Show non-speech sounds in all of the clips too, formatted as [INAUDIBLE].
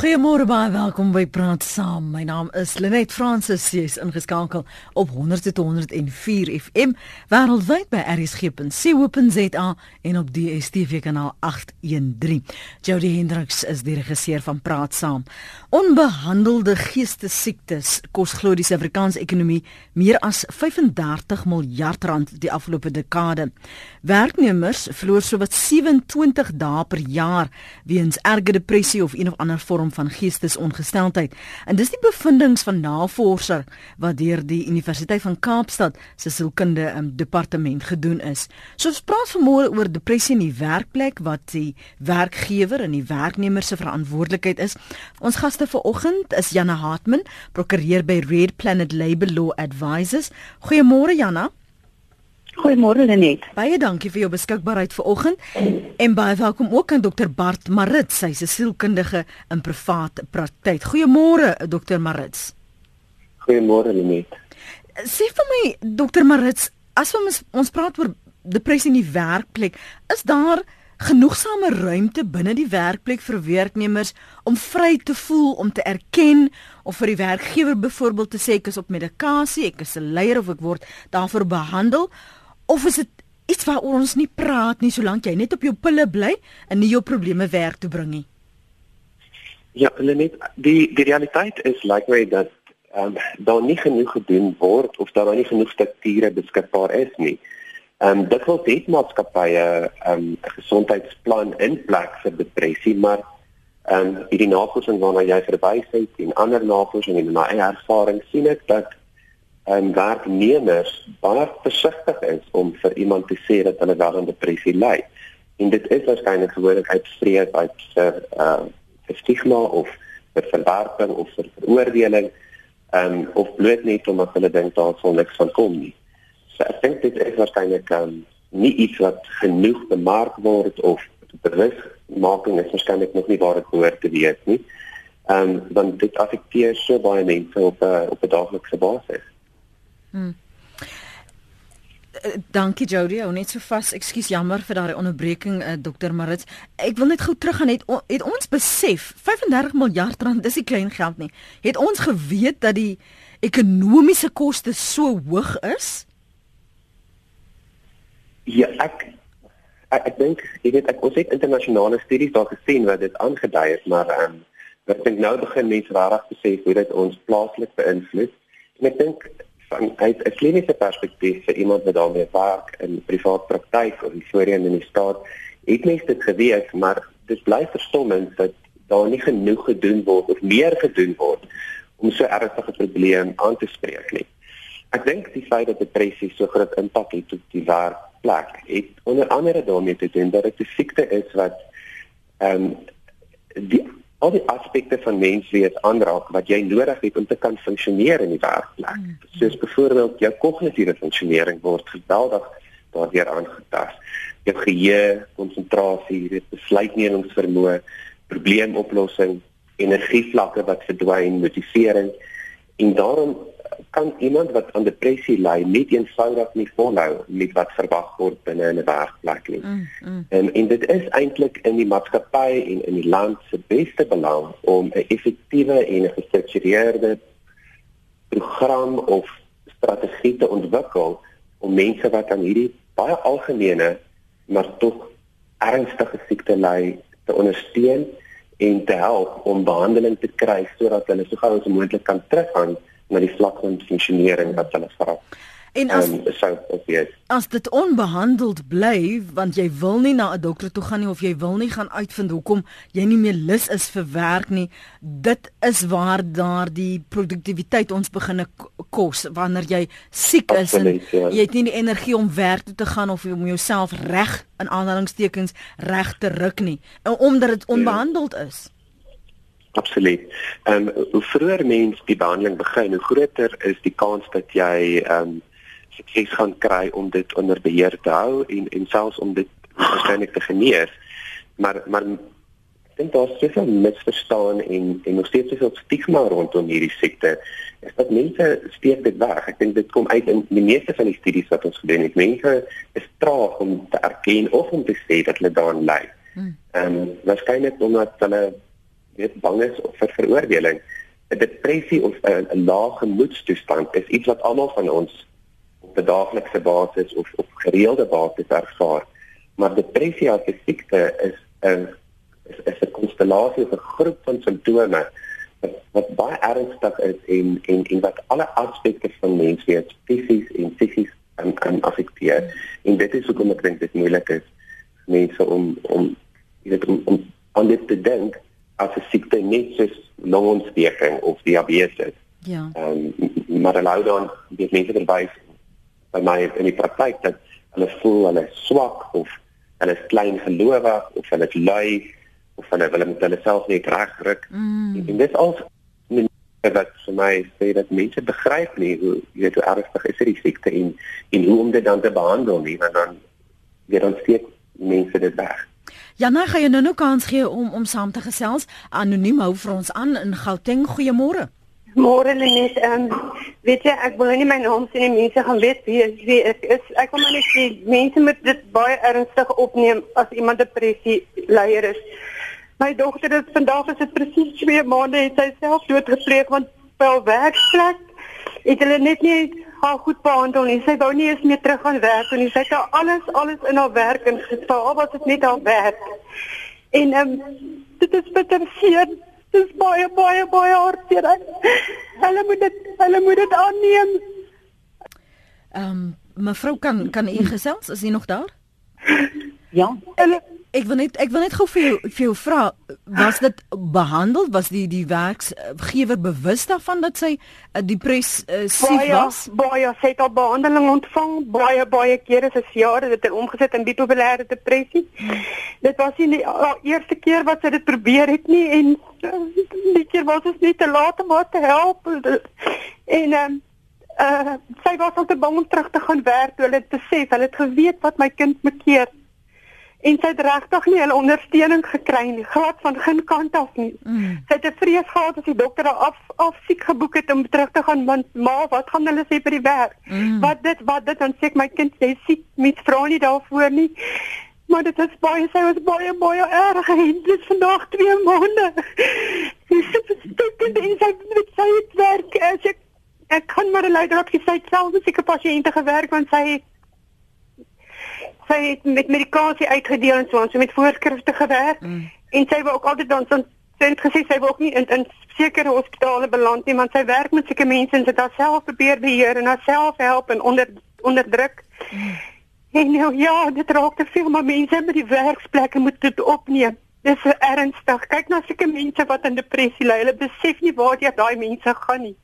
Goeiemôre baie welkom by Praat Saam. My naam is Lenet Fransis. Jy is ingeskakel op 100.104 FM wêreldwyd by rsg.co.za en op DStv kanaal 813. Jody Hendriks is die regisseur van Praat Saam. Onbehandelde geestesiektes kos glo die Suid-Afrikaanse ekonomie meer as 35 miljard rand die afgelope dekade. Werknemers verloor sowat 27 dae per jaar weens erge depressie of een of ander vorm van geestesongesteldheid. En dis die bevindinge van navorser wat deur die Universiteit van Kaapstad se sielkunde um, departement gedoen is. So ons praat vanmôre oor depressie in die werkplek wat die werkgewer en die werknemer se verantwoordelikheid is. Ons gaste vanoggend is Janna Hartman, prokureur by Red Planet Labor Law Advisors. Goeiemôre Janna. Goeiemôre Lenet. Baie dankie vir jou beskikbaarheid vanoggend en baie welkom ook aan Dr Bart Marits, sy is 'n sielkundige in privaat praktyk. Goeiemôre Dr Marits. Goeiemôre Lenet. Sê vir my Dr Marits, as ons ons praat oor depressie in die werkplek, is daar genoegsame ruimte binne die werkplek vir werknemers om vry te voel om te erken of vir die werkgewer byvoorbeeld te sê ek is op medikasie, ek is 'n leier of ek word daarvoor behandel of is dit iets waaroor ons nie praat nie solank jy net op jou pille bly en nie jou probleme werk toe bring nie? Ja, net die die realiteit is like way dat ehm um, daar nie genoeg gedoen word of daar nie genoeg strukture beskikbaar is nie. Ehm um, dit wil dit maatskappye ehm, 'n um, gesondheidsplan in plek vir depressie, maar ehm um, hierdie navorsing waarna jy verwys het en ander navorsing en my eie ervaring sien ek dat en werknemers baie versigtig is om vir iemand te sê dat hulle wel aan depressie ly. En dit is waarskynlik gewoonlik uit vrees uit vir uh vir stigma of vir verwerping of vir veroordeling um of bloot net omdat hulle dink daar sal niks van kom nie. So ek dink dit is waarskynlik um nie iets wat genoeg bemark word of bewusmaking is waarskynlik nog nie waar dit behoort te wees nie. Um want dit affekteer so baie mense op 'n op 'n daaglikse basis. Hmm. Dankie Jody, ou net so vas. Ekskuus jammer vir daardie onderbreking uh, Dr Marits. Ek wil net gou teruggaan het het ons besef 35 miljard rand dis nie klein geld nie. Het ons geweet dat die ekonomiese koste so hoog is? Ja, ek ek, ek dink jy weet ek ons het internasionale studies daar gesien wat dit aangedui het, maar ehm um, ek dink nou begin mense regtig besef hoe dit ons plaaslik beïnvloed. En ek dink van uit 'n kliniese perspektief vir iemand wat daarmee werk in privaat praktyk of voorheen in die staat, het mens dit geweet, maar dit bly verstommend dat daar nie genoeg gedoen word of meer gedoen word om so ernstige probleem aan te spreek nie. Ek dink die feit dat depressie so groot impak het op die werkplek, het onder andere daarmee te doen dat dit 'n siekte is wat ehm um, die al die aspekte van menswees aanraak wat jy nodig het om te kan funksioneer in die werkplek. Mm. Soos byvoorbeeld jou kognitiewe funksionering word geweldig daardeur aangetast. Jou geheue, konsentrasie, besluitnemingsvermoë, probleemoplossing, energievlakke wat verdwyn, motivering en daarom kan iemand wat aan depressie ly net eenvoudig nie volhou met wat verwag word binne 'n werkplek nie. Mm, mm. En en dit is eintlik in die maatskappy en in die land se beste belang om 'n effektiewe en gestruktureerde program of strategie te ontwikkel om mense wat aan hierdie baie algemene maar tog ernstige siekte ly te ondersteun en te help om behandeling te kry sodat hulle so gou as moontlik kan teruggaan na die vlak van funksionering wat hulle vra. En as um, so obvious. As dit onbehandeld bly want jy wil nie na 'n dokter toe gaan nie of jy wil nie gaan uitvind hoekom jy nie meer lus is vir werk nie, dit is waar daar die produktiwiteit ons begin kos wanneer jy siek is Absoluut, en ja. jy het nie die energie om werk toe te gaan of om jouself reg in aanhalingstekens reg te ruk nie, omdat dit ja. onbehandeld ja. Is. Absoluut. Ehm um, hoe vroeër mens die behandeling begin, hoe groter is die kans dat jy ehm um, sukses gaan kry om dit onder beheer te hou en en selfs om dit waarskynlik te genees. Maar maar ek dink daar's soveel misverstaan en en nog steeds soveel stigma rondom hierdie siekte. Is dat mense steek dit weg. Ek dink dit kom uit in die meeste van die studies wat ons gedoen het. Mense is traag om te erken of om te sê dat hulle daaraan ly. Hmm. Ehm um, waarskynlik omdat hulle weet bang is vir veroordeling. 'n Depressie of 'n lae gemoedstoestand is iets wat almal van ons op 'n daaglikse basis of op gereelde basis ervaar. Maar depressie as 'n siekte is 'n is, is 'n konstellasie of 'n groep van simptome wat, wat baie ernstig is en en en wat alle aspekte van menswees fisies en psigies kan kan affekteer. En dit is hoekom ek dink dit moeilik is mense om om jy weet om, om aan dit te dink as 'n siekte net soos longontsteking of diabetes. Ja. Ehm um, maar hulle hou dan die mense verwys by my in die praktyk dat hulle voel hulle is swak of hulle is klein gelowig of hulle is lui of hulle wil met hulle self nie regdruk. Mm. En dit al wat vir my sê dat mense begryp nie hoe jy weet hoe ernstig is hierdie siekte en en hoe om dit dan te behandel nie want dan weer dan steek mense dit weg. Ja, nou gaan jy nou nou kans gee om om saam te gesels. Anoniem hou vir ons aan in Gauteng. Goeiemôre. Môre Lenet, ehm um, weet jy ek wil nie my naam sê nie, mense gaan weet wie is wie ek is. Ek kom net sê mense moet dit baie ernstig opneem as iemand depressie leier is. My dogter het vandag is dit presies 2 maande het sy self doodgepleeg want by haar werkplek het hulle net nie haar goed behandel nie. Sy wou nie eens meer terug gaan werk nie. Sy het alles alles in haar werk ingestel, was dit net haar werk. En ehm um, dit is bitter seer Dis baie baie baie hartseer. Hulle moet dit hulle moet dit aanneem. Ehm um, mevrou kan kan u gesels? Is u nog daar? Ja. Hulle Ek wil net ek wil net gou vir jou vir jou vra was dit behandel was die die werkgewer bewus daarvan dat sy uh, depressief uh, was? baie sy het al behandeling ontvang. Baie baie kere sy jare dit het omgesit in bipolêre depressie. Hmm. dit was nie die uh, eerste keer wat sy dit probeer het nie en uh, die keer was dit net te laat om haar te help. En um, uh, sy was al te bang om terug te gaan werk. Toe hulle besef hulle het geweet wat my kind moet keer en sy het regtig nie hulle ondersteuning gekry nie, glad van geen kant af nie. Mm. Sy het 'n vrees gehad as die dokter haar af af siek geboek het om terug te gaan, want ma, wat gaan hulle sê by die werk? Mm. Wat dit wat dit dan sê ek my kind sê siek, met vra nie daarvoor nie. Maar dit is baie sy was baie baie erg en dit is vandag 2 maande. [LAUGHS] Sy is stukkend en sy met sy werk. Ek ek kan maar leider op sy self as ek 'n pasiënte gewerk want sy het sy het met medikasie uitgedeel en so ons het met voorskrifte gewerk mm. en sy wou ook altyd dan so sent gesê sy wou ook nie in in sekere hospitale beland nie want sy werk met sulke mense en sy het haarself probeer beheer en haarself help en onder onderdruk. Mm. En nou ja, dit raak te veel maar mense by die werksplekke moet dit opneem. Dis ernstig. Kyk na sulke mense wat in depressie ly. Hulle besef nie waar jy daai mense gaan nie.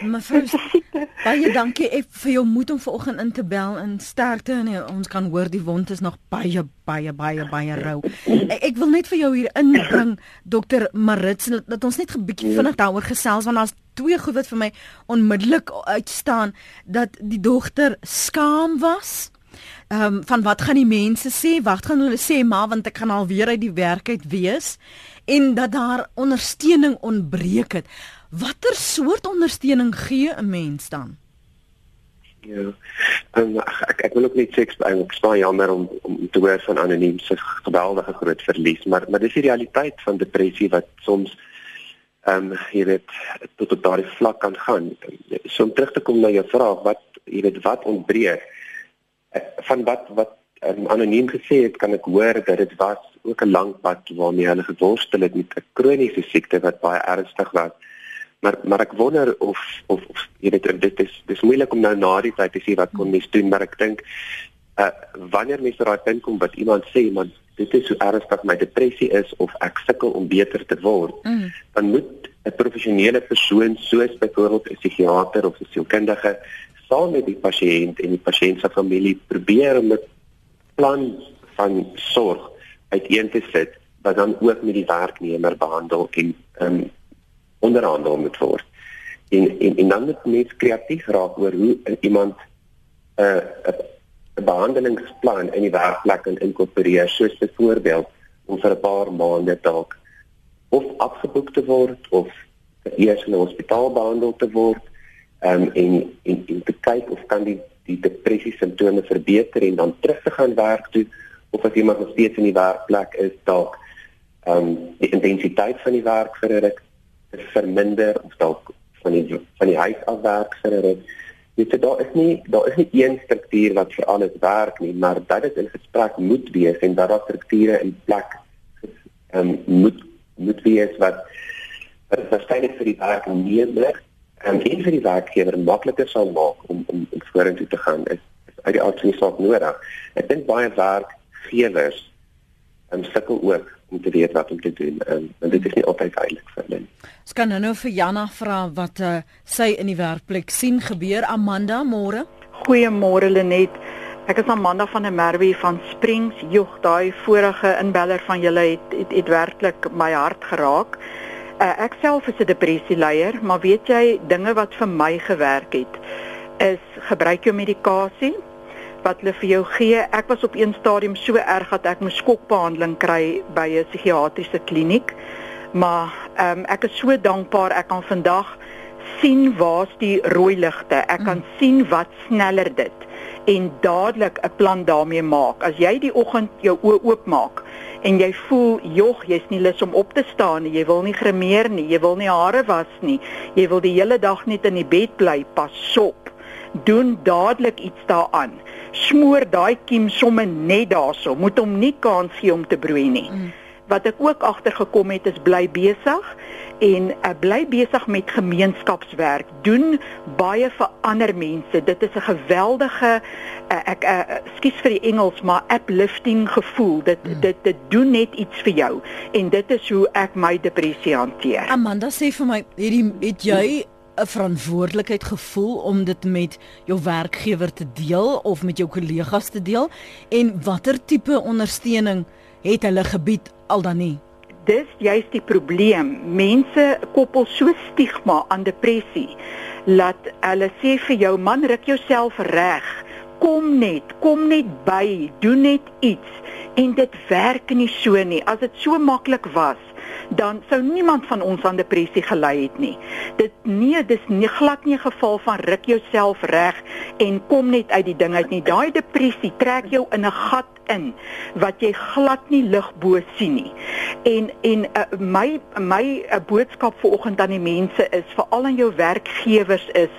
Mevrou, [LAUGHS] baie dankie ek vir jou moed om vanoggend in te bel en sterkte en ons kan hoor die wond is nog baie baie baie baie rou. Ek, ek wil net vir jou hier inbring dokter Marits dat ons net 'n bietjie vinnig daaroor gesels want daar's twee goed wat vir my onmiddellik uitstaan dat die dogter skaam was. Ehm um, van wat gaan die mense sê? Wat gaan hulle sê maar want ek gaan alweer uit die werk uit wees en dat daar ondersteuning ontbreek het. Watter soort ondersteuning gee 'n mens dan? Ja. Um, ek ek wil ook net sê ek ek spaar jammer om om te hoor van anoniem se geweldige groot verlies, maar maar dis die realiteit van depressie wat soms ehm um, jy weet tot op daardie vlak kan gaan. So om terug te kom na jou vraag, wat jy weet wat ontbreek van wat wat um, anoniem gesê het, kan ek hoor dat dit was ook 'n lang pad waarmee hulle geworstel het met 'n kroniese siekte wat baie ernstig was maar maar ek wonder of of, of jy weet dit is dis moeilik om nou na die tyd te sê wat kon mens doen maar ek dink uh, wanneer mens raai punt kom wat iemand sê maar dit is so ernstig my depressie is of ek sukkel om beter te word mm. dan moet 'n professionele persoon soos byvoorbeeld 'n psigiater of 'n sielkundige saam met die pasiënt en die pasiënt se familie probeer om 'n plan van sorg uiteen te sit wat dan ook met die werknemer behandel en um, onderhandel moet word. En en en dan moet mens kreatief raak oor hoe iemand 'n uh, 'n behandelingsplan in die werkplek kan inkorporeer, soos byvoorbeeld om vir 'n paar maande dalk of afgeboek te word of eers in 'n hospitaal behandel te word, um, en en en te kyk of kan die die depressie simptome verbeter en dan terug te gaan werk toe of as iemand nog steeds in die werkplek is dalk ehm um, die intensiteit van die werk vir 'n ruk verminder of dalk van die van die huis af werk vir 'n ruk. Dit daar is nie daar is nie een struktuur wat vir alles werk nie, maar dat dit in gesprek moet wees en dat daar strukture in plek ehm um, moet moet wees wat wat waarskynlik vir die werknemer en en vir die werkgewer makliker sal maak om om, om vorentoe te gaan is, uit die aard van die saak nodig. Ek dink baie werkgewers en sukkel ook om te weet wat om te doen en, en dit is nie altyd duidelik vir hulle. Ons kan nou vir Jana vra wat uh, sy in die werkplek sien gebeur Amanda môre. Goeiemôre Lenet. Ek is Amanda van der Merwe van Springs. Jog, daai vorige inbeller van julle het het, het werklik my hart geraak. Uh, ek self is 'n depressieleier, maar weet jy dinge wat vir my gewerk het is gebruik jou medikasie wat hulle vir jou gee. Ek was op een stadium so erg dat ek moes skokbehandeling kry by 'n psigiatriese kliniek. Maar ehm um, ek is so dankbaar ek kan vandag sien waar's die rooi ligte. Ek kan mm. sien wat sneller dit en dadelik 'n plan daarmee maak. As jy die oggend jou oë oopmaak en jy voel jog, jy's nie lus om op te staan nie, jy wil nie gremeer nie, jy wil nie hare was nie, jy wil die hele dag net in die bed bly, pas op. Doen dadelik iets daaraan smoor daai kiem somme net daarso, moet hom nie kans gee om te broei nie. Mm. Wat ek ook agtergekom het is bly besig en uh, bly besig met gemeenskapswerk. Doen baie vir ander mense. Dit is 'n geweldige uh, ek uh, skus vir die Engels, maar uplifting gevoel. Dit mm. dit dit doen net iets vir jou en dit is hoe ek my depressie hanteer. Amanda sê vir my, hierdie het jy 'n verantwoordelikheid gevoel om dit met jou werkgewer te deel of met jou kollegas te deel en watter tipe ondersteuning het hulle gebied al dan nie? Dis juist die probleem. Mense koppel so stigma aan depressie dat hulle sê vir jou man ruk jouself reg. Kom net, kom net by, doen net iets en dit werk nie so nie. As dit so maklik was, dan sou niemand van ons aan depressie gelei het nie. Dit nee, dis nie glad nie 'n geval van ruk jouself reg en kom net uit die ding uit nie. Daai depressie trek jou in 'n gat in wat jy glad nie lig bo sien nie. En en uh, my my uh, boodskap vanoggend aan die mense is veral aan jou werkgewers is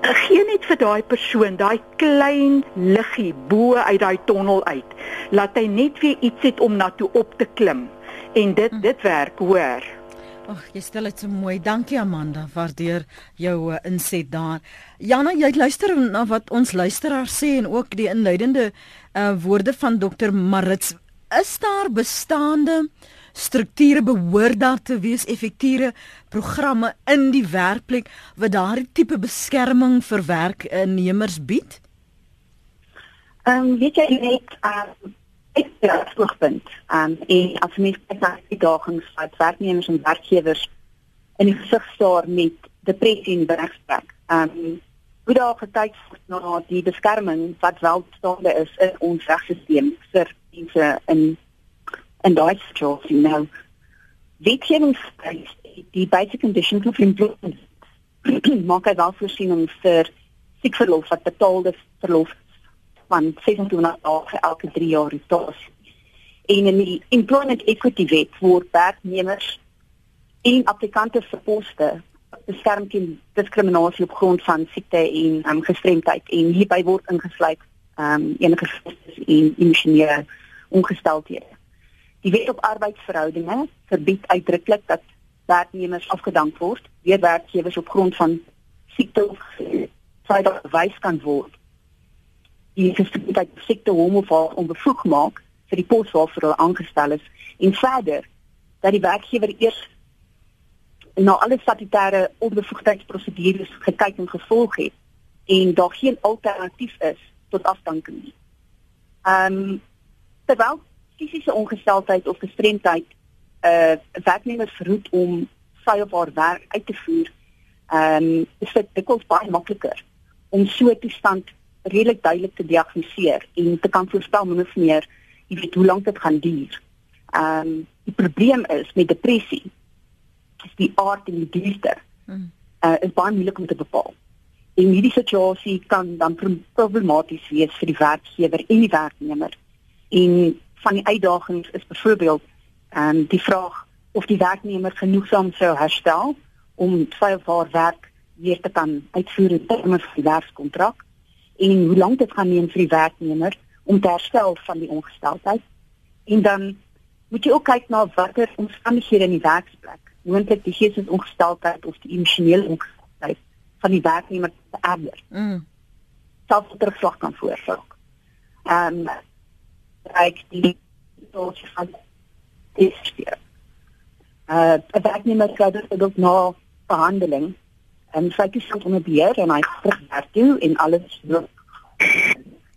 gee net vir daai persoon daai klein liggie bo uit daai tonnel uit. Laat hy net weer iets het om na toe op te klim en dit hm. dit werk hoor. Ag, jy stel dit so mooi. Dankie Amanda, waardeer jou uh, inset daar. Jana, jy luister na wat ons luisteraars sê en ook die inleidende uh, woorde van dokter Marits. Is daar bestaande strukture behoort daar te wees effektiewe programme in die werkplek wat daardie tipe beskerming vir werknemers bied? Ehm um, weet jy net uh, ek het as oogpunt um, en as mens kyk na die dagings wat werknemers en werkgewers in die gesig staar met depressie en werksplek. Ehm um, hoe daar gekyk word na die beskerming wat wel bestaande is in ons regstelsel vir mense in in daai situasie nou. Wetgewing die basic conditions of employment [CLEARS THROAT] maak hy wel voorsiening vir siekverlof wat betaalde verlof van 26 dae elke 3 jaar rotasie. En in die employment equity wet word werknemers en applikante se poste beskerm teen diskriminasie op grond van siekte en um, gestremdheid en hierby word ingesluit um, enige en emosionele ongesteldhede. Die wet op arbeidsverhoudinge verbied uitdruklik dat werknemers afgedank word deur werkgewers op grond van siekte of feit dat bewys kan word die gestremdheid sekte hom of haar onbevoeg maak vir die pos waarvoor hulle aangestel is en verder dat die werkgewer eers na alle statutêre onbevoegdheidsprosedures gekyk en gevolg het en daar geen alternatief is tot afdanking nie. Ehm um, terwyl fisiese ongesteldheid of gestremdheid 'n uh, werknemer verhoed om sy of haar werk uit te voer, ehm um, is dit dikwels baie makliker om so 'n toestand redelik duidelik te diagnoseer en te kan voorspel min of meer jy weet hoe lank dit gaan duur. Ehm um, die probleem is met depressie is die aard en die duurte. Hmm. Uh is baie moeilik om te bepaal. En hierdie situasie kan dan problematies wees vir die werkgewer en die werknemer. En van die uitdagings is byvoorbeeld ehm um, die vraag of die werknemer genoegsaam sou herstel om sy of haar werk weer te kan uitvoer in terme van die werkskontrak en hoe lank dit gaan neem vir die werknemer om te herstel van die ongesteldheid. En dan moet jy ook kyk na watter omstandighede in die werksplek moontlik die geestesongesteldheid of die emosionele ongesteldheid van die werknemer verander. Mm. Selfs terugslag kan veroorsaak. Ehm um, ek die soort van dis hier. Uh, 'n werknemer kry dit ook na behandeling en sy kies om te beheer en hy terugwerk toe en alles loop.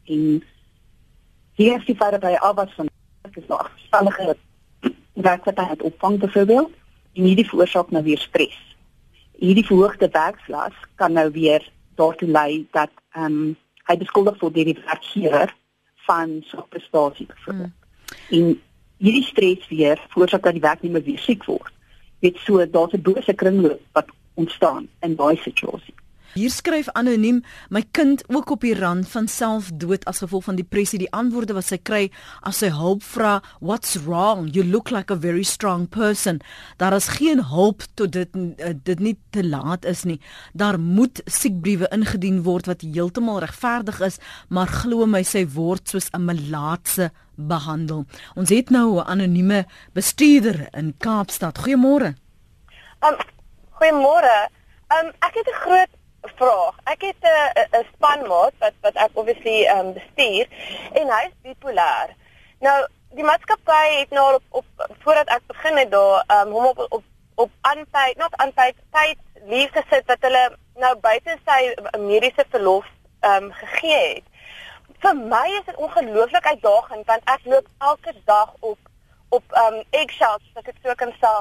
En hier is die feit dat hy al wat van is nog afstandige werk wat hy het opvang byvoorbeeld en hierdie veroorsaak nou weer stres. Hierdie verhoogde werklas kan nou weer daartoe lei dat ehm um, hy beskuldig word deur die werkgewer van swak prestasie byvoorbeeld. Hmm. En hierdie stres weer veroorsaak dat die werknemer weer siek word. Dit so daar's 'n bose kringloop wat ontstaan in daai situasie. Hier skryf anoniem my kind ook op die rand van selfdood as gevolg van depressie. Die antwoorde wat sy kry as sy hulp vra, "What's wrong? You look like a very strong person." Daar is geen hulp tot dit uh, dit nie te laat is nie. Daar moet siekbriewe ingedien word wat heeltemal regverdig is, maar glo my, sy word soos 'n melaatse behandel. Ons het nou 'n anonieme bestuurder in Kaapstad. Goeiemôre. Um, goeiemôre. Um, ek het 'n groot vraag. Ek het 'n 'n spanmaat wat wat ek obviously um, bestuur en hy's bipolêr. Nou die maatskappy het nou op, op voordat ek begin het daar um, hom op op op aanpay, not aanpay, tyd lief gesit dat hulle nou buite sy mediese verlof um, gegee het. Vir my is dit ongelooflik uitdagend want ek loop elke dag op op um, eggshells, ek so kan sê,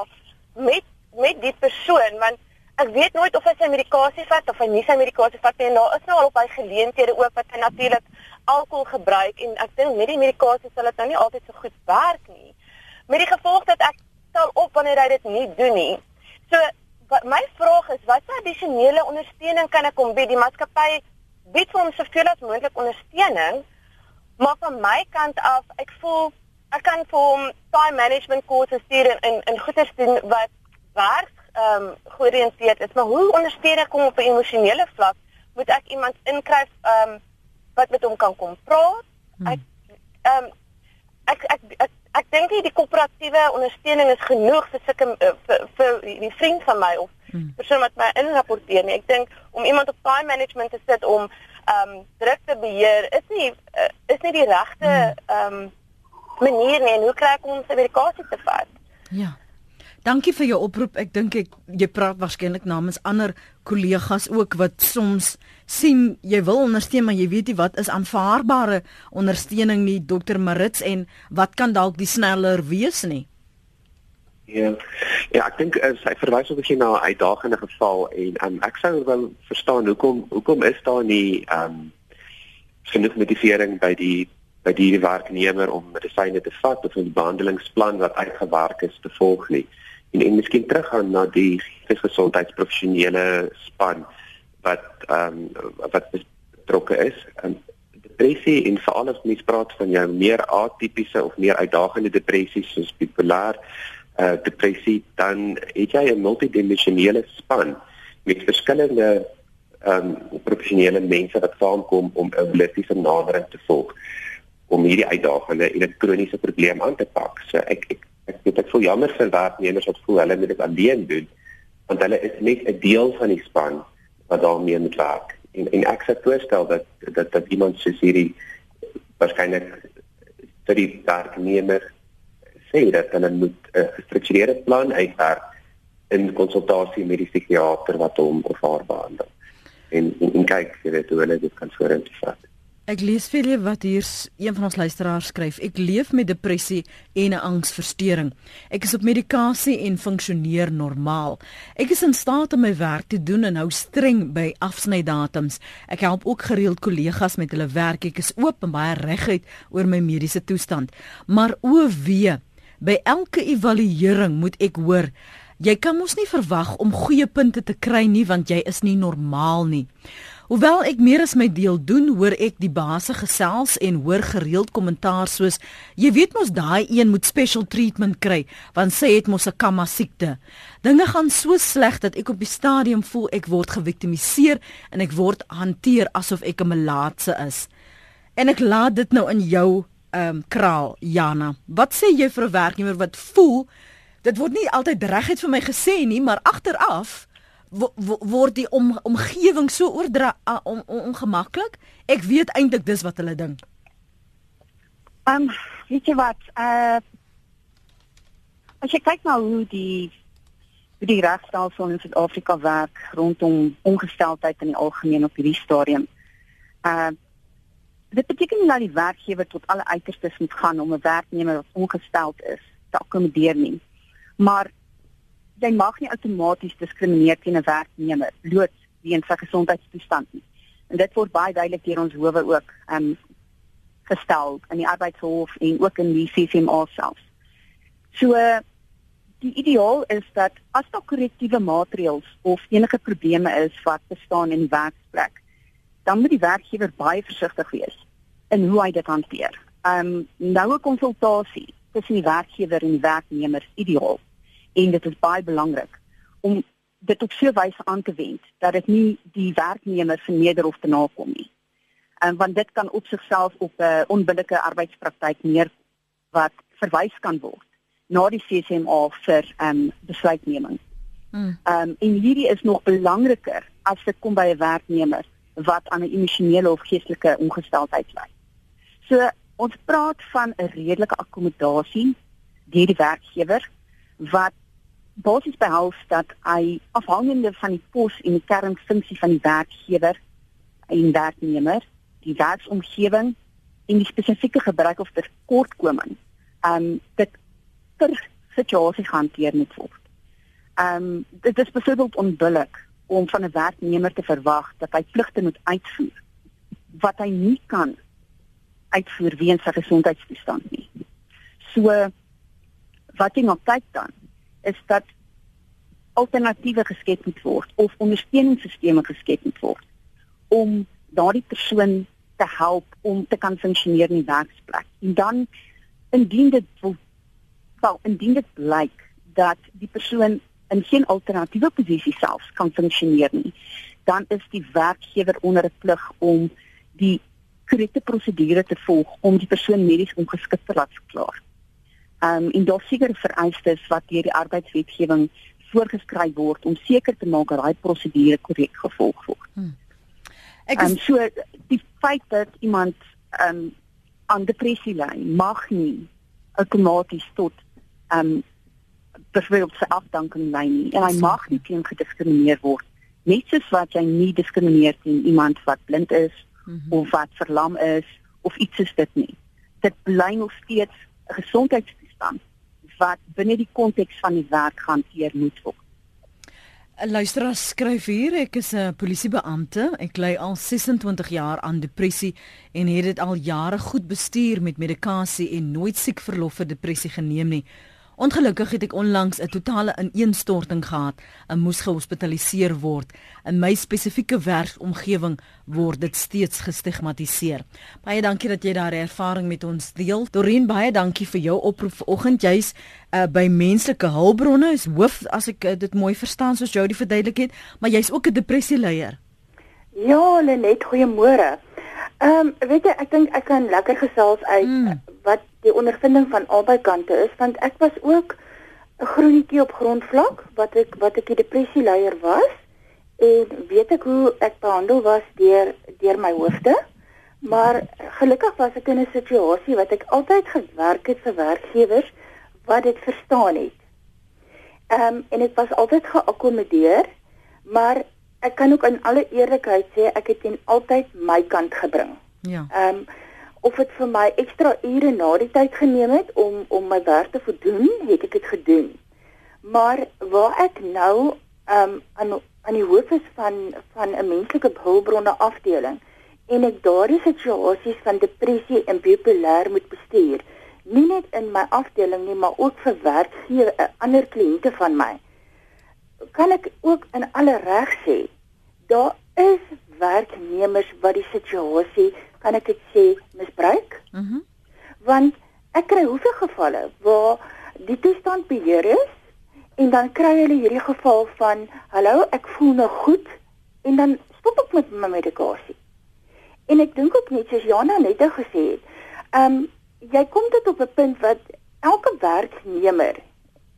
met met die persoon want ek weet nooit of hy sy medikasie vat of hy nie sy medikasie vat nie. Nou is nou al op hy geleenthede ook wat hy natuurlik alkohol gebruik en ek dink met die medikasie sal dit nou nie altyd so goed werk nie. Met die gevolg dat ek sal op wanneer hy dit nie doen nie. So wat, my vraag is, wat addisionele ondersteuning kan ek hom bied? Die maatskappy bied vir hom soveel as moontlik ondersteuning. Maar van my kant af, ek voel ek kan vir hom time management courses stuur en in goeie doen wat werk ehm um, georiënteerd is, maar hoe ondersteun ek hom op 'n emosionele vlak? Moet ek iemand inkry ehm um, wat met hom kan kom praat? Hmm. Ek ehm um, ek ek ek, ek, ek dink nie die koöperatiewe ondersteuning is genoeg vir sulke uh, vir, vir die vriend van my of hmm. persoon wat my inrapporteer nie. Ek dink om iemand op time management te sit om ehm um, druk te beheer is nie uh, is nie die regte hmm. ehm um, manier nie. En hoe kry ek hom sy medikasie te vat? Ja. Dankie vir jou oproep. Ek dink ek jy praat waarskynlik namens ander kollegas ook wat soms sien jy wil ondersteun maar jy weet nie wat is aanvaarbare ondersteuning nie Dr Marits en wat kan dalk die sneller wees nie. Ja. Ja, ek dink uh, sy verwys ook begin na 'n uitdagende geval en um, ek sou wel verstaan hoekom hoekom is daar nie ehm um, genoeg motivering by die by die werknemer om medisyne te vat of 'n behandelingsplan wat uitgewerk is te volg nie en en miskien teruggaan na die gesondheidsprofessionele span wat ehm um, wat betrokke is. Um, depressie en veral as mens praat van jou meer atipiese of meer uitdagende depressies soos bipolêr uh, depressie, dan het jy 'n multidimensionele span met verskillende ehm um, professionele mense wat saamkom om 'n holistiese nadering te volg om hierdie uitdagende en 'n kroniese probleem aan te pak. So ek ek ek weet ek voel jammer vir werknemers wat voel hulle moet dit alleen doen want hulle is net 'n deel van die span wat daarmee moet werk. En en ek sou voorstel dat dat dat iemand soos hierdie waarskynlik vir die werknemer sê dat hulle moet 'n gestruktureerde plan uitwerk in konsultasie met die psigiater wat hom of haar behandel. En en, en kyk jy weet hoe hulle dit kan vorentoe vat Ek lees vir julle wat hier een van ons luisteraars skryf. Ek leef met depressie en 'n angsversteuring. Ek is op medikasie en funksioneer normaal. Ek is in staat om my werk te doen en hou streng by afsnydatums. Ek help ook gereeld kollegas met hulle werk. Ek is oop en baie reguit oor my mediese toestand. Maar o wee, by elke evaluering moet ek hoor Jy kan mos nie verwag om goeie punte te kry nie want jy is nie normaal nie. Hoewel ek meer as my deel doen, hoor ek die baase gesels en hoor gereeld kommentaar soos jy weet mos daai een moet special treatment kry want sy het mos 'n kamma siekte. Dinge gaan so sleg dat ek op die stadium voel ek word geviktimiseer en ek word hanteer asof ek 'n melaatse is. En ek laat dit nou in jou ehm um, kraal, Jana. Wat sê jy vir 'n werknemer wat voel dit word nie altyd regtig vir my gesê nie, maar agteraf word die om, omgewing so oordra om, om, ongemaklik. Ek weet eintlik dis wat hulle dink. Ehm, um, weet jy wat? Uh As jy kyk na hoe die hoe die regstelsel in Suid-Afrika werk rondom ongesteldheid in die algemeen op hierdie stadium. Uh dit beteken nie dat die werkgewer tot alle uiterstes moet gaan om 'n werknemer wat ongesteld is te akkommodeer nie. Maar jy mag nie outomaties diskrimineer teen 'n werknemer bloot weens sy gesondheidstoestand nie. En dit word baie duidelik deur ons howe ook ehm um, gestel in die arbeidshof en ook in die CCMA self. So die ideaal is dat as daar korrektiewe maatreëls of enige probleme is wat bestaan in die werksplek, dan moet die werkgewer baie versigtig wees in hoe hy dit hanteer. Ehm um, nou 'n konsultasie tussen die werkgewer en die werknemer ideaal en dit is baie belangrik om dit op so 'n wyse aan te wend dat dit nie die werknemer verneder of te nakom nie. En want dit kan op sigself op 'n uh, onbillike arbeidspraktyk neer wat verwys kan word na die CCMA vir ehm um, besluitneming. Hmm. Ehm um, en hierdie is nog belangriker as dit kom by 'n werknemer wat aan 'n emosionele of geestelike ongesteldheid ly. So ons praat van 'n redelike akkommodasie deur die werkgewer wat basies behels dat hy afhangende van die pos en die kernfunksie van die werkgewer en werknemer, die werksomgewing en die spesifieke gebruik of tekortkoming, ehm um, dit per situasie gehanteer moet word. Ehm um, dit is byvoorbeeld onbillik om van 'n werknemer te verwag dat hy pligte moet uitvoer wat hy nie kan uitvoer weens sy gesondheidstoestand nie. So wat jy nou kyk dan is dat alternatiewe geskep moet word of ondersteuningssisteme geskep moet word om daardie persoon te help om te kan funksioneer in die werksplek. En dan indien dit wel indien dit blyk dat die persoon in geen alternatiewe posisie selfs kan funksioneer nie, dan is die werkgewer onder 'n plig om die korrekte prosedure te volg om die persoon medies ongeskik te laat verklaar. Ehm um, en daar seker vereistes wat deur die arbeidswetgewing voorgeskryf word om seker te maak dat daai prosedure korrek gevolg word. Hmm. Ek is um, so die feit dat iemand ehm um, aan depressie ly mag nie outomaties tot ehm um, byvoorbeeld sy afdanking lei nie en hy mag nie teen gediskrimineer word net soos wat jy nie diskrimineer teen iemand wat blind is mm -hmm. of wat verlam is of iets soos dit nie. Dit bly nog steeds 'n gesondheids toestand wat binne die konteks van die werk gehanteer moet word. Luisteraar skryf hier, ek is 'n polisiebeampte. Ek ly al 26 jaar aan depressie en het dit al jare goed bestuur met medikasie en nooit siek verlof vir depressie geneem nie. Ongelukkig het ek onlangs 'n totale ineenstorting gehad en moes gehospitaliseer word. In my spesifieke werksomgewing word dit steeds gestigmatiseer. Baie dankie dat jy daardie ervaring met ons deel. Dorien, baie dankie vir jou oproep vanoggend. Jy's uh, by menslike hulpbronne, is hoof as ek uh, dit mooi verstaan soos jy dit verduidelik het, maar jy's ook 'n depressieleier. Ja, Lenet, goeiemôre. Ehm um, weet jy, ek dink ek kan lekker gesels uit mm. wat die ondervinding van albei kante is want ek was ook 'n groentjie op grondvlak wat ek wat ek 'n depressie leier was en weet ek hoe ek behandel was deur deur my hoofde maar gelukkig was ek in 'n situasie wat ek altyd gewerk het vir werkgewers wat dit verstaan het. Ehm um, en ek was altyd geakkommodeer maar ek kan ook in alle eerlikheid sê ek het teen altyd my kant gebring. Ja. Ehm um, of dit vir my ekstra ure na die tyd geneem het om om my werk te voldoen, het ek dit gedoen. Maar waar ek nou um aan aan die hoof is van van 'n menslike hulpbronne afdeling en ek daardie situasies van depressie en bipolêr moet bestuur, nie net in my afdeling nie, maar ook vir werkgewer, eh, ander kliënte van my. Kan ek ook in alle reg sê, daar is werknemers wat die situasie, kan ek dit sê, misbruik. Mhm. Mm Want ek kry hoeveel gevalle waar die toestand beheer is en dan kry hulle hierdie geval van hallo, ek voel nou goed en dan stop ek met my medikasie. En ek dink ook net soos Jana net gesê het, ehm um, jy kom dit op 'n punt wat elke werknemer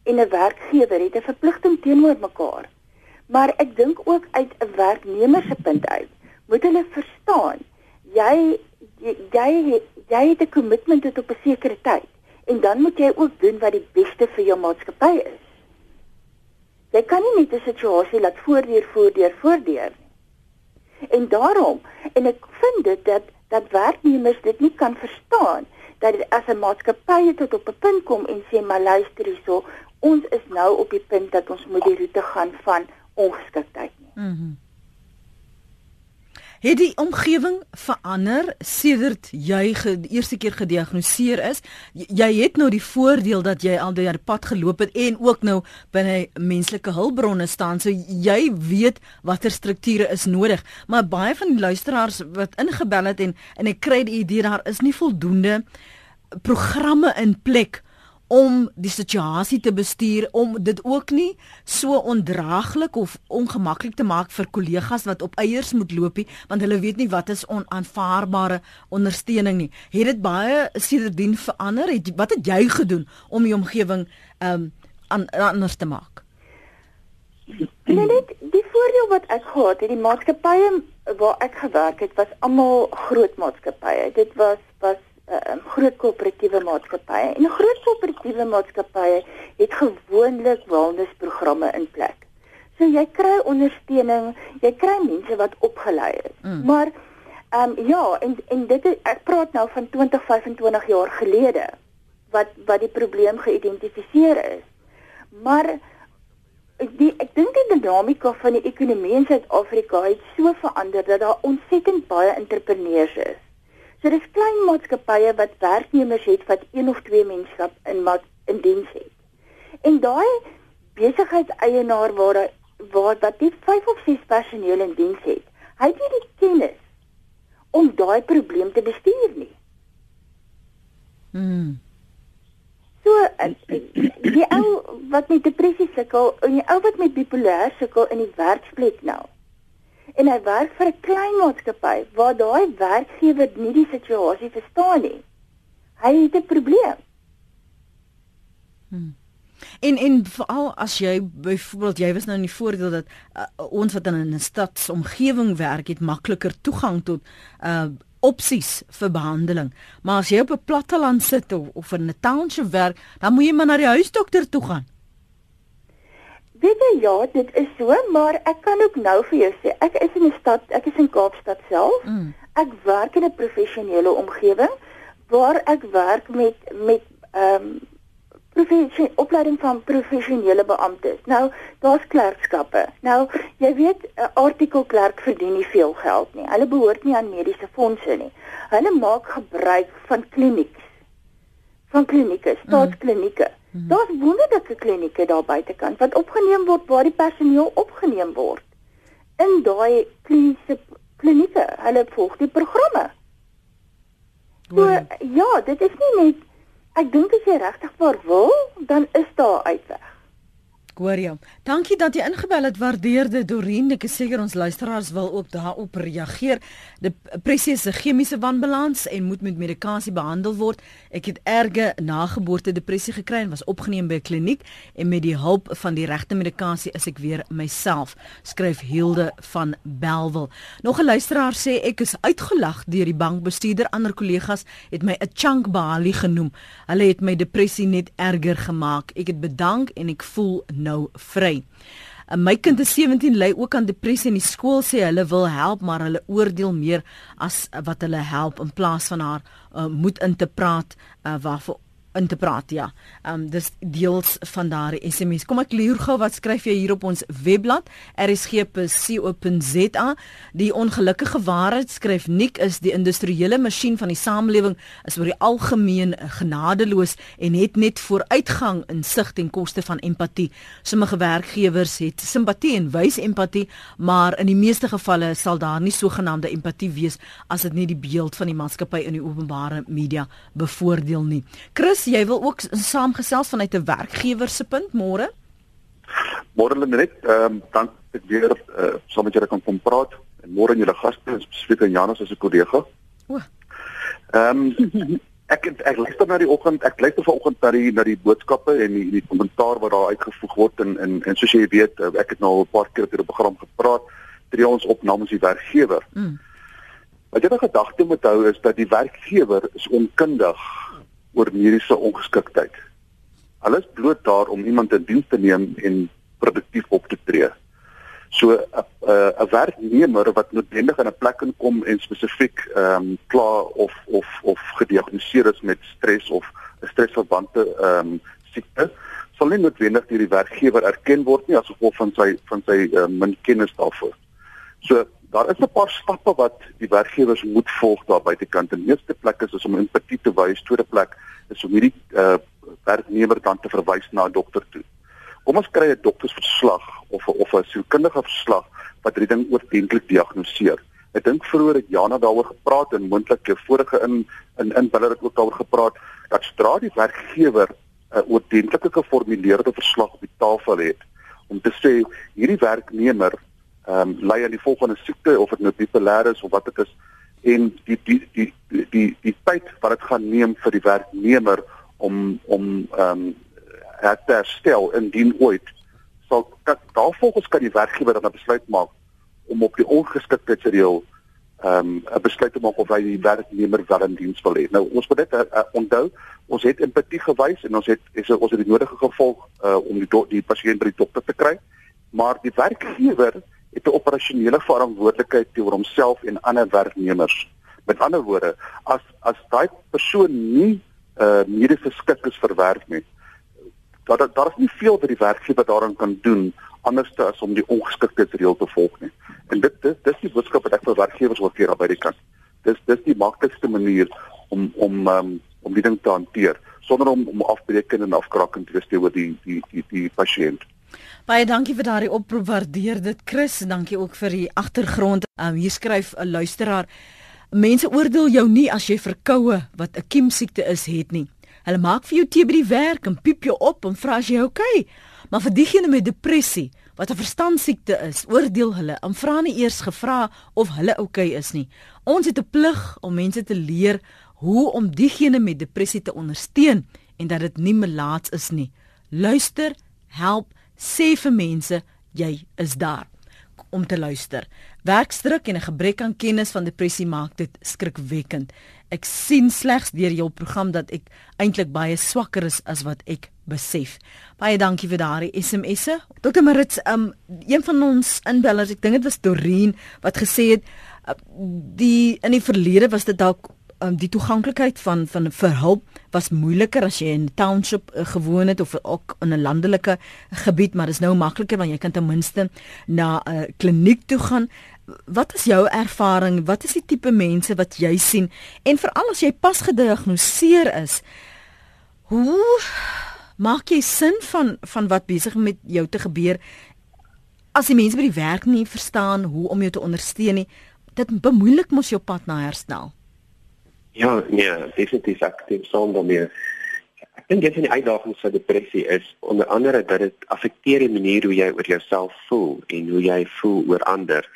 en 'n werkgewer het 'n verpligting teenoor mekaar. Maar ek dink ook uit 'n werknemer se punt uit, moet hulle verstaan, jy jy jy, het 'n kommitment tot op 'n sekere tyd en dan moet jy ook doen wat die beste vir jou maatskappy is. Jy kan nie net 'n situasie laat voordeur voordeur voordeur nie. En daarom en ek vind dit dat dat werknemers dit nie kan verstaan dat as 'n maatskappy tot op 'n punt kom en sê maar luister hierso, ons is nou op die punt dat ons moet die roete gaan van ongeskiktheid nie. Mhm. Mm het die omgewing verander sedert jy die eerste keer gediagnoseer is? J jy het nou die voordeel dat jy al deur pad geloop het en ook nou binne menslike hulpbronne staan, so jy weet watter strukture is nodig. Maar baie van die luisteraars wat ingebel het en en ek kry die idee daar is nie voldoende programme in plek om die situasie te bestuur om dit ook nie so ondraaglik of ongemaklik te maak vir kollegas wat op eiers moet loopie want hulle weet nie wat is onaanvaarbare ondersteuning nie. Het dit baie sedertdien verander? Het wat het jy gedoen om die omgewing um an, anders te maak? Nee, net die voordeel wat ek gehad het, die maatskappye waar ek gewerk het was almal groot maatskappye. Dit was uh, groot koöperatiewe maatskappye. En groot koöperatiewe maatskappye het gewoonlik wellnessprogramme in plek. So jy kry ondersteuning, jy kry mense wat opgelei is. Mm. Maar ehm um, ja, en en dit is, ek praat nou van 20, 25 jaar gelede wat wat die probleem geïdentifiseer is. Maar die ek dink die dinamika van die ekonomie in Suid-Afrika het so verander dat daar ontsettend baie entrepreneurs is. So dis klein maatskappye wat werknemers het wat een of twee mense in maat in diens het. En daai besigheidseienaar waar waar wat net 5 of 6 personeel in diens het, hy het nie die kennis om daai probleem te bestuur nie. Mm. So die ou wat met depressie sukkel en die ou wat met bipolêr sukkel in die werksplek nou en hy werk vir 'n klein maatskappy waar daai werkgewer nie die situasie verstaan nie. Hy het 'n probleem. Hmm. En en veral as jy byvoorbeeld jy was nou in die voordeel dat uh, ons wat in 'n stadsomgewing werk het makliker toegang tot uh opsies vir behandeling. Maar as jy op 'n platteland sit of, of in 'n township werk, dan moet jy maar na die huisdokter toe gaan. Weet jy ja, dit is so, maar ek kan ook nou vir jou sê, ek is in 'n stad, ek is in Kaapstad self. Mm. Ek werk in 'n professionele omgewing waar ek werk met met ehm um, professionele opleiding van professionele beamptes. Nou, daar's klerkskappe. Nou, jy weet, 'n artikelklerk verdien nie veel geld nie. Hulle behoort nie aan mediese fondse nie. Hulle maak gebruik van klinieke van klinieke, mm. staatsklinieke. Mm. -hmm. Daar's wonderlike klinieke daar buitekant wat opgeneem word waar die personeel opgeneem word. In daai kliniese klinieke, hulle volg die programme. So, ja, dit is nie net ek dink as jy regtig wil, dan is daar uitweg. Jou. Dankie dat jy ingebel het, waardeerde Dorien. Ek is seker ons luisteraars wil ook daarop reageer. Depressie is 'n chemiese wanbalans en moet met medikasie behandel word. Ek het erge nageboorte depressie gekry en was opgeneem by 'n kliniek en met die hulp van die regte medikasie is ek weer myself, skryf Hilde van Belwel. Nog 'n luisteraar sê ek is uitgelag deur die bankbestuurder. Ander kollegas het my 'n chunk bali genoem. Hulle het my depressie net erger gemaak. Ek het bedank en ek voel nou vry. My kind is 17 ly ook aan depressie en die skool sê hulle wil help maar hulle oordeel meer as wat hulle help in plaas van haar uh, moed in te praat uh, waarvoor in te praat ja. Ehm um, dis deels van daardie SMS. Kom ek leer gou wat skryf jy hier op ons webblad rsg.co.za. Die ongelukkige waarheid skryf Nik is die industriële masjien van die samelewing is oor die algemeen genadeloos en het net vooruitgang in sig ten koste van empatie. Sommige werkgewers het simpatie en wys empatie, maar in die meeste gevalle sal daar nie sogenaamde empatie wees as dit nie die beeld van die maatskappy in die openbare media bevoordeel nie. Chris jy wil ook saamgesels vanuit 'n werkgewer se punt môre? Môre net, ehm um, dan ek weer uh, saam met julle kan kom praat en môre in julle gaste spesifiek aan Janus as 'n kollega. O. Ehm um, ek ek luister na die oggend, ek luister vanoggend na die na die boodskappe en die die kommentaar wat daar uitgevoeg word en en en soos jy weet, eh, ek het nou al 'n paar keer op die program gepraat, tree ons op namens die werkgewer. Mm. Wat jy gedagte moet hou is dat die werkgewer is onkundig oor mediese ongeskiktheid. Hulle is bloot daar om iemand in diens te neem en produktief op te tree. So 'n 'n werknemer wat noodwendig in 'n plek inkom en spesifiek ehm um, klaar of of of gediagnoseer is met stres of 'n stresverbande ehm um, siekte, sal nie noodwendig deur die werkgewer erken word nie as gevolg van sy van sy uh, min kennis daarvoor. So Daar is 'n paar stappe wat die werkgewers moet volg daar buitekant. Die eerste plek is, is om empatie te wys. Tweede plek is om hierdie uh, werknemer dan te verwys na 'n dokter toe. Kom ons kry 'n doktersverslag of of 'n sielkundige verslag wat hierdie ding oordenklik diagnoseer. Ek dink vroeër het Jana daaroor gepraat en moontlik jou vorige in in in hulle het ook daaroor gepraat dat sodra die werkgewer 'n oordentlike geformuleerde verslag op die tafel het om te sê hierdie werknemer ehm um, ly aan die volgende siekte of dit nou bipolêr is of wat dit is en die die die die die, die tyd wat dit gaan neem vir die werknemer om om ehm um, het herstel indien ooit sal daarvolgens kan die werkgewer dan 'n besluit maak om op die ongeskiktheidsreël ehm um, 'n besluit te maak of hy die werknemer wel in diens wil hê. Nou ons moet dit uh, uh, onthou, ons het empatie gewys en ons het is ons het die nodige gevolg uh, om die die pasiënt by die dokter te kry, maar die werkgewer het 'n operasionele verantwoordelikheid teenoor homself en ander werknemers. Met ander woorde, as as daai persoon nie uh medies geskik is vir werk nie, dat daar, daar is nie veel wat die werkgewer daaraan kan doen anders as om die ongeskiktheidsreël te volg nie. En dit dis dis die boodskap wat ek vir werkgewers wil gee by die kant. Dis dis die maklikste manier om om um, om die ding te hanteer sonder om om afbreekend en afkrakkend te wees teenoor die die die die pasiënt. Baie dankie vir daardie oproep. Waardeer dit, Chris. Dankie ook vir die agtergrond. Um, hier skryf 'n luisteraar: Mense oordeel jou nie as jy verkoue wat 'n kiemsiekte is het nie. Hulle maak vir jou tee by die werk en piep jou op en vra as jy okay. Maar vir diegene met depressie wat 'n verstandsiekte is, oordeel hulle en vra nie eers gevra of hulle okay is nie. Ons het 'n plig om mense te leer hoe om diegene met depressie te ondersteun en dat dit nie melaats is nie. Luister, help sê vir mense jy is daar om te luister. Werkstruk en 'n gebrek aan kennis van depressie maak dit skrikwekkend. Ek sien slegs deur jou program dat ek eintlik baie swakker is as wat ek besef. Baie dankie vir daardie SMS'e. Dr Marits, um een van ons inbellers, ek dink dit was Doreen wat gesê het uh, die in die verlede was dit dalk um, die toeganklikheid van van vir hulp was moeiliker as jy in 'n township uh, gewoon het of ook in 'n landelike gebied, maar dit is nou makliker want jy kan ten minste na 'n uh, kliniek toe gaan. Wat is jou ervaring? Wat is die tipe mense wat jy sien? En veral as jy pas gediagnoseer is, hoe maak jy sin van van wat besig met jou te gebeur? As die mense by die werk nie verstaan hoe om jou te ondersteun nie, dit bemoeilik mos jou pad na herstel. Ja, nee, definitief ek dink saam daarmee. Ek dink een van die uitdagings van depressie is onder andere dat dit affekteer die manier hoe jy oor jouself voel en hoe jy voel oor ander.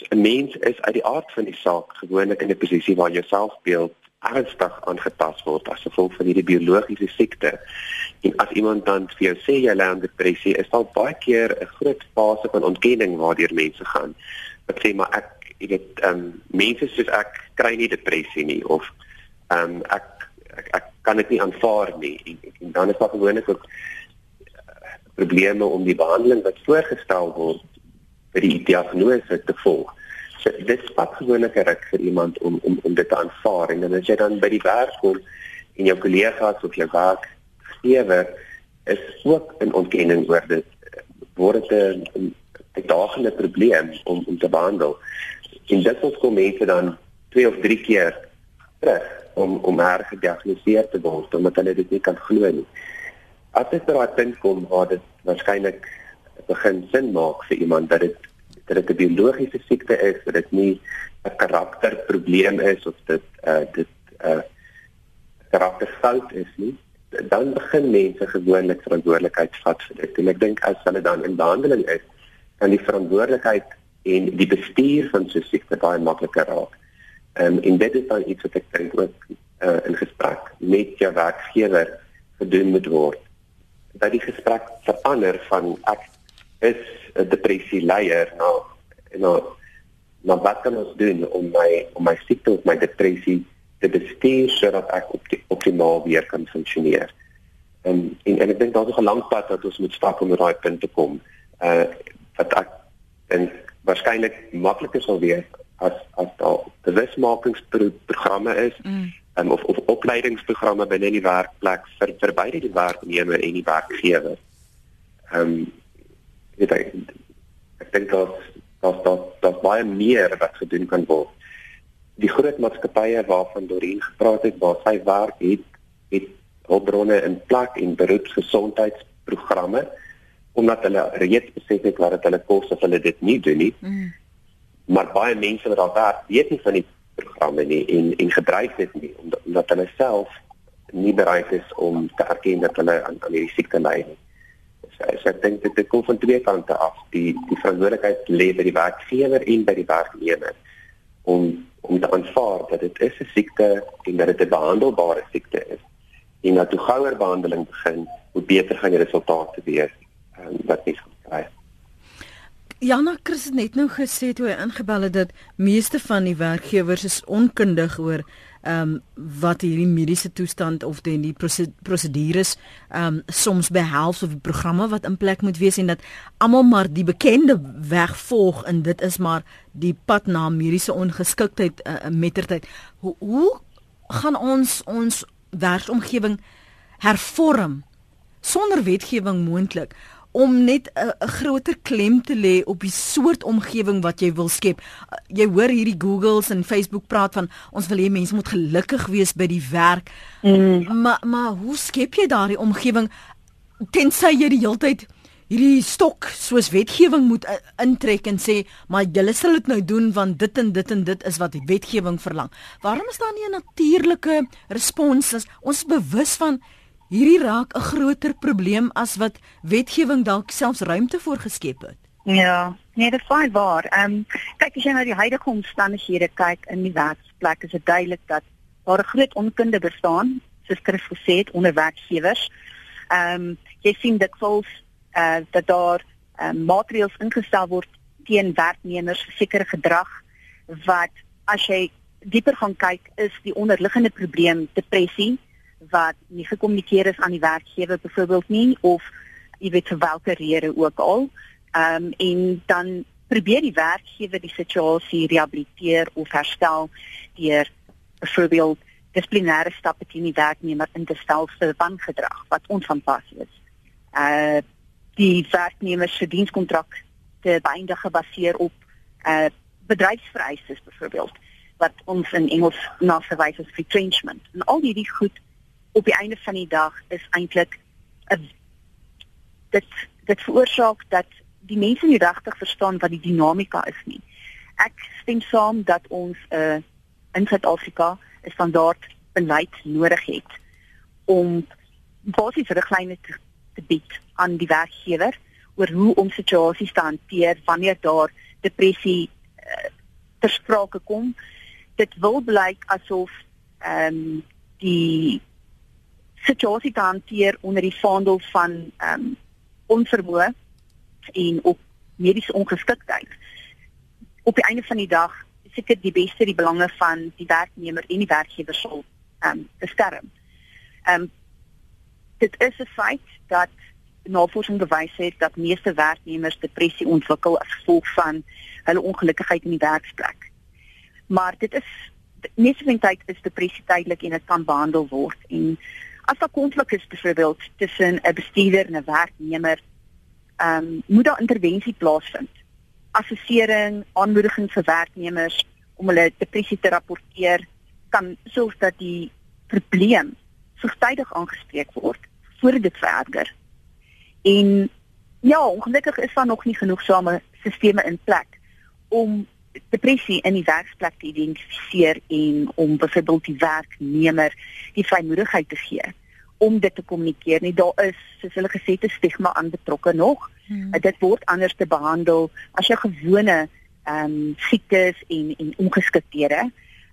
So, 'n Mens is uit die aard van die saak gewoonlik in 'n posisie waar jou selfbeeld ernstig aangetast word as gevolg van hierdie biologiese siekte. En as iemand dan vir jou sê jy ly aan depressie, is dit baie keer 'n groot fase van ontkenning waardeur mense gaan. Wat sê maar ek jy weet ehm um, mense soos ek kry nie depressie nie of ehm um, ek, ek ek kan dit nie aanvaar nie en, en dan is daar gewoonlik ook uh, probleme om die behandeling wat voorgestel word vir die diagnose te volg. So dit spat gewoonlik reg vir iemand om om om dit te aanvaar en dan as jy dan by die werk kom en jou kollegas of jou werkgewer is ook in ontkenning oor dit word dit 'n uitdagende probleem om om te behandel. En dit wat kom mense dan twee of drie keer terug om om haar gediagnoseer te word omdat hulle dit nie kan glo nie. As dit daar punt kom waar dit waarskynlik begin sin maak vir iemand dat dit dat dit 'n biologiese siekte is, dat dit nie 'n karakterprobleem is of dit uh dit 'n uh, karakterfout is nie, dan begin mense gewoonlik verantwoordelikheid vat vir dit. En ek dink as hulle dan in behandeling is, kan die verantwoordelikheid en die bestuur van so 'n siekte baie makliker raak. Um, en dit is dan iets wat ek dink ook uh, in gesprek met jou werkgewer gedoen moet word. Dat die gesprek verander van ek is 'n depressie leier na na na wat kan ons doen om my om my siekte of my depressie te bestuur sodat ek op die optimaal weer kan funksioneer. En en, en ek dink daar's 'n lang pad wat ons moet stap om by daai punt te kom. Uh wat ek dink waarskynlik makliker sal wees as as daar bewusmakingsprogramme is mm. um, of of opleidingsprogramme binne die werkplek vir vir beide die werknemer en die werkgewer. Ehm um, ek ek dink dat dat dat dat baie meer wat gedoen kan word. Die groot maatskappye waarvan Dorien gepraat het, waar sy werk het, het hulpbronne in plek en beroepsgesondheidsprogramme omdat hulle reeds besef het wat dit hulle kos as hulle dit nie doen nie. Mm. Maar baie mense wat daar werk, weet nie van die programme nie en en gebruik dit nie omdat, omdat hulle self nie bereid is om te erken dat hulle aan, aan hierdie siekte ly nie. So, so ek dink dit kom van twee kante af. Die die verantwoordelikheid lê by die werkgewer en by die werknemer om om te aanvaar dat dit is 'n siekte en dat dit 'n behandelbare siekte is. En dat hoe gouer behandeling begin, hoe beter gaan die resultate wees um, wat mens gaan kry. Jana Chris het net nou gesê toe hy ingebel het dat meeste van die werkgewers is onkundig oor ehm um, wat hierdie mediese toestand of die, die prosedures ehm um, soms behels of die programme wat in plek moet wees en dat almal maar die bekende weg volg en dit is maar die pad na mediese ongeskiktheid uh, mettertyd. Hoe, hoe gaan ons ons werksomgewing hervorm sonder wetgewing moontlik? Om net 'n groter klem te lê op die soort omgewing wat jy wil skep. Jy hoor hierdie Googles en Facebook praat van ons wil hê mense moet gelukkig wees by die werk. Mm. Maar maar hoe skep jy daardie omgewing tensy jy die hele tyd hierdie stok soos wetgewing moet uh, intrek en sê maar julle sal dit nou doen want dit en dit en dit is wat wetgewing verlang. Waarom is daar nie 'n natuurlike respons as ons bewus van hierdie raak 'n groter probleem as wat wetgewing dalk selfs ruimte voor geskep het. Ja, nee, dit is baie waar. Ehm um, kyk as jy na die huidige omstandighede kyk in die werksplek, is dit duidelik dat daar 'n groot onkunde bestaan, soos Chris gesê het, onder werkgewers. Ehm um, jy sien dit vols eh uh, dat daar ehm um, maatreëls ingestel word teen werknemers vir sekere gedrag wat as jy dieper gaan kyk, is die onderliggende probleem depressie wat nie gekommunikeer is aan die werkgewer byvoorbeeld nie of jy weet vir watter rede ook al. Ehm um, en dan probeer die werkgewer die situasie rehabiliteer of herstel deur byvoorbeeld dissiplinêre stappe teen die werknemer in te stel vir wangedrag wat onvanpas is. Uh die werknemer se dienskontrak te beëindig gebaseer op uh bedryfsvereistes byvoorbeeld wat ons in Engels na verwys as retrenchment. En al hierdie goed op die einde van die dag is eintlik 'n dit dit veroorsaak dat die mense nie regtig verstaan wat die dinamika is nie. Ek stem saam dat ons 'n uh, in Suid-Afrika 'n standaard beleid nodig het om basiese riglyne te, te bied aan die werkgewer oor hoe om situasies te hanteer wanneer daar depressie uh, ter sprake kom. Dit wil blyk asof ehm um, die situasie te hanteer onder die vaandel van ehm um, onvermoë en op mediese ongeskiktheid. Op die einde van die dag is seker die beste die belange van die werknemer en die werkgewer sal ehm um, beskerm. Ehm um, dit is 'n feit dat navorsing bewys het dat meeste werknemers depressie ontwikkel as gevolg van hulle ongelukkigheid in die werksplek. Maar dit is nesentheid is depressie tydelik en dit kan behandel word en as daar konflik is byvoorbeeld tussen 'n bestuurder en 'n werknemer, ehm um, moet daar intervensie plaasvind. Assessering, aanmoediging vir werknemers om hulle depressie te rapporteer kan sorg dat die probleem vroegtydig aangespreek word voordat dit vererger. En ja, ongelukkig is daar nog nie genoegsame stelsels in plek om depressie in die werksplek te identifiseer en om byvoorbeeld die werknemer die vrymoedigheid te gee om dit te kommunikeer. Nie daar is soos hulle gesê te stigma aan betrokke nog. Hmm. dit word anders te behandel as jou gewone ehm um, siektes en en ongeskikthede.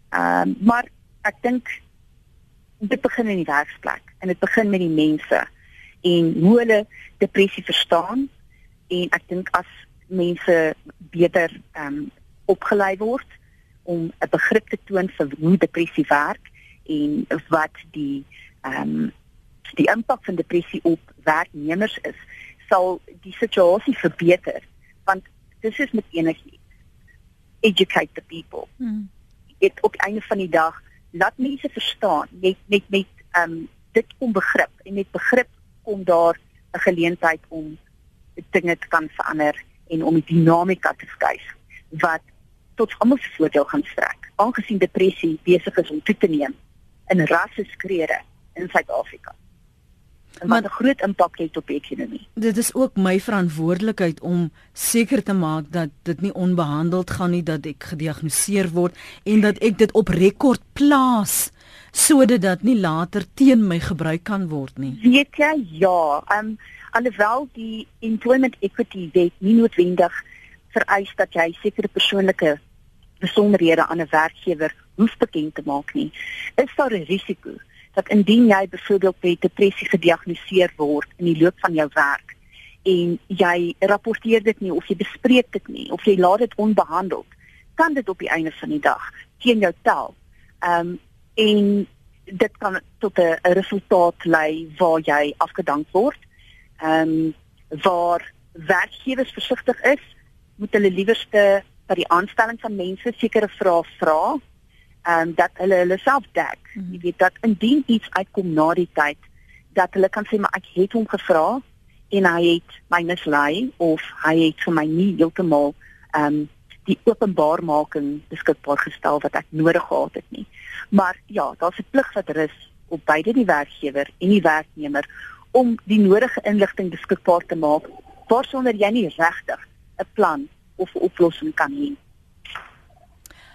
Ehm um, maar ek dink dit begin in die werksplek en dit begin met die mense en hoe hulle depressie verstaan. En ek dink as mense beter ehm um, opgelei word om 'n begrip te toon vir hoe depressie werk en wat die ehm um, die impak van depressie op werknemers is, sal die situasie verbeter want dis is met enigiets educate the people. Hmm. Dit op einde van die dag laat mense verstaan net net met ehm um, dit kom begrip en met begrip kom daar 'n geleentheid om dinge te kan verander en om die dinamika te skuif wat tot almal se voordeel gaan strek. Aangesien depressie besig is om toe te neem in rasse skrede in Suid-Afrika. Maar 'n groot impak het op die ekonomie. Dit is ook my verantwoordelikheid om seker te maak dat dit nie onbehandeld gaan nie dat ek gediagnoseer word en dat ek dit op rekord plaas sodat dit nie later teen my gebruik kan word nie. Weet jy? Ja, um, alhoewel die employment equity wet nie noodwendig vereis dat jy sekere persoonlike besonderhede aan 'n werkgewer hoef bekend te maak nie, is daar 'n risiko dat indien jy byvoorbeeld met depressie gediagnoseer word in die loop van jou werk en jy rapporteer dit nie of jy bespreek dit nie of jy laat dit onbehandeld, kan dit op die einde van die dag teen jou tel. Ehm um, en dit kan tot 'n resultaat lei waar jy afgedank word. Ehm um, waar werkgewers versigtig is, moet hulle liewerste dat die aanstelling van mense sekere vrae vra en dat hulle hulle self dek. Mm -hmm. Jy weet dat indien iets uitkom na die tyd dat hulle kan sê maar ek het hom gevra en hy het my mislei of hy het vir my nie heeltemal ehm um, die openbaarmaking beskikbaar gestel wat ek nodig gehad het nie. Maar ja, daar's 'n plig wat rus op beide die werkgewer en die werknemer om die nodige inligting beskikbaar te maak waarsonder jy nie regtig 'n plan of 'n oplossing kan hê.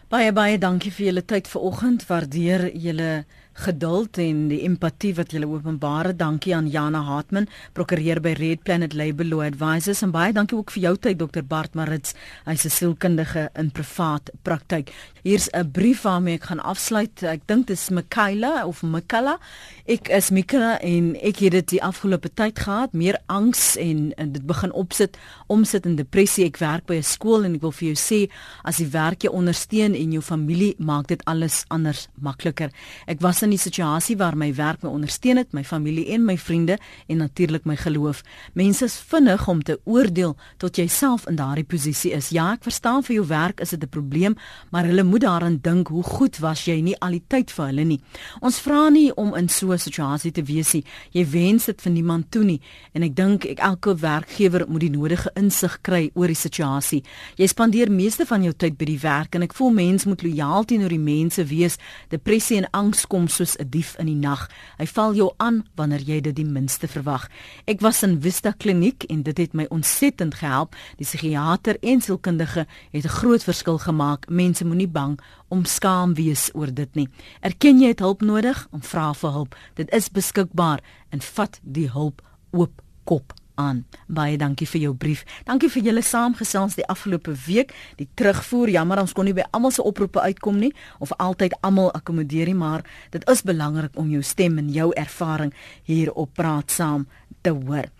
Baie baie dankie vir julle tyd vanoggend. Waardeer julle geduld en die empatie wat jy openbaar. Dankie aan Jana Hartman, prokureur by Red Planet Labor Law Advisors en baie dankie ook vir jou tyd Dr Bart Marits. Hy's 'n sielkundige in privaat praktyk. Hier's 'n brief waarmee ek gaan afsluit. Ek dink dit is Mikaela of Mikala. Ek is Mikala en ek het dit die afgelope tyd gehad, meer angs en, en dit begin opsit, omsit in depressie. Ek werk by 'n skool en ek wil vir jou sê as die werk jou ondersteun en jou familie maak dit alles anders makliker. Ek was in die situasie waar my werk my ondersteun het, my familie en my vriende en natuurlik my geloof. Mense is vinnig om te oordeel tot jy self in daardie posisie is. Ja, ek verstaan vir jou werk is dit 'n probleem, maar hulle moet daaraan dink hoe goed was jy nie al die tyd vir hulle nie. Ons vra nie om in so 'n situasie te wees nie. Jy wens dit vir niemand toe nie en ek dink ek elke werkgewer moet die nodige insig kry oor die situasie. Jy spandeer meeste van jou tyd by die werk en ek voel mense moet lojaal teenoor die mense wees. Depressie en angs kom soos 'n dief in die nag. Hy val jou aan wanneer jy dit die minste verwag. Ek was in Vista Kliniek en dit het my ontsettend gehelp. Die psigiater en sielkundige het 'n groot verskil gemaak. Mense moenie bang om skaam wees oor dit nie. Erken jy het hulp nodig? Om vra vir hulp. Dit is beskikbaar en vat die hulp oop kop aan. Baie dankie vir jou brief. Dankie vir julle saamgesels die afgelope week. Die terugvoer, jammer ons kon nie by almal se oproepe uitkom nie of altyd almal akkommodeer nie, maar dit is belangrik om jou stem en jou ervaring hier op praat saam te hoor.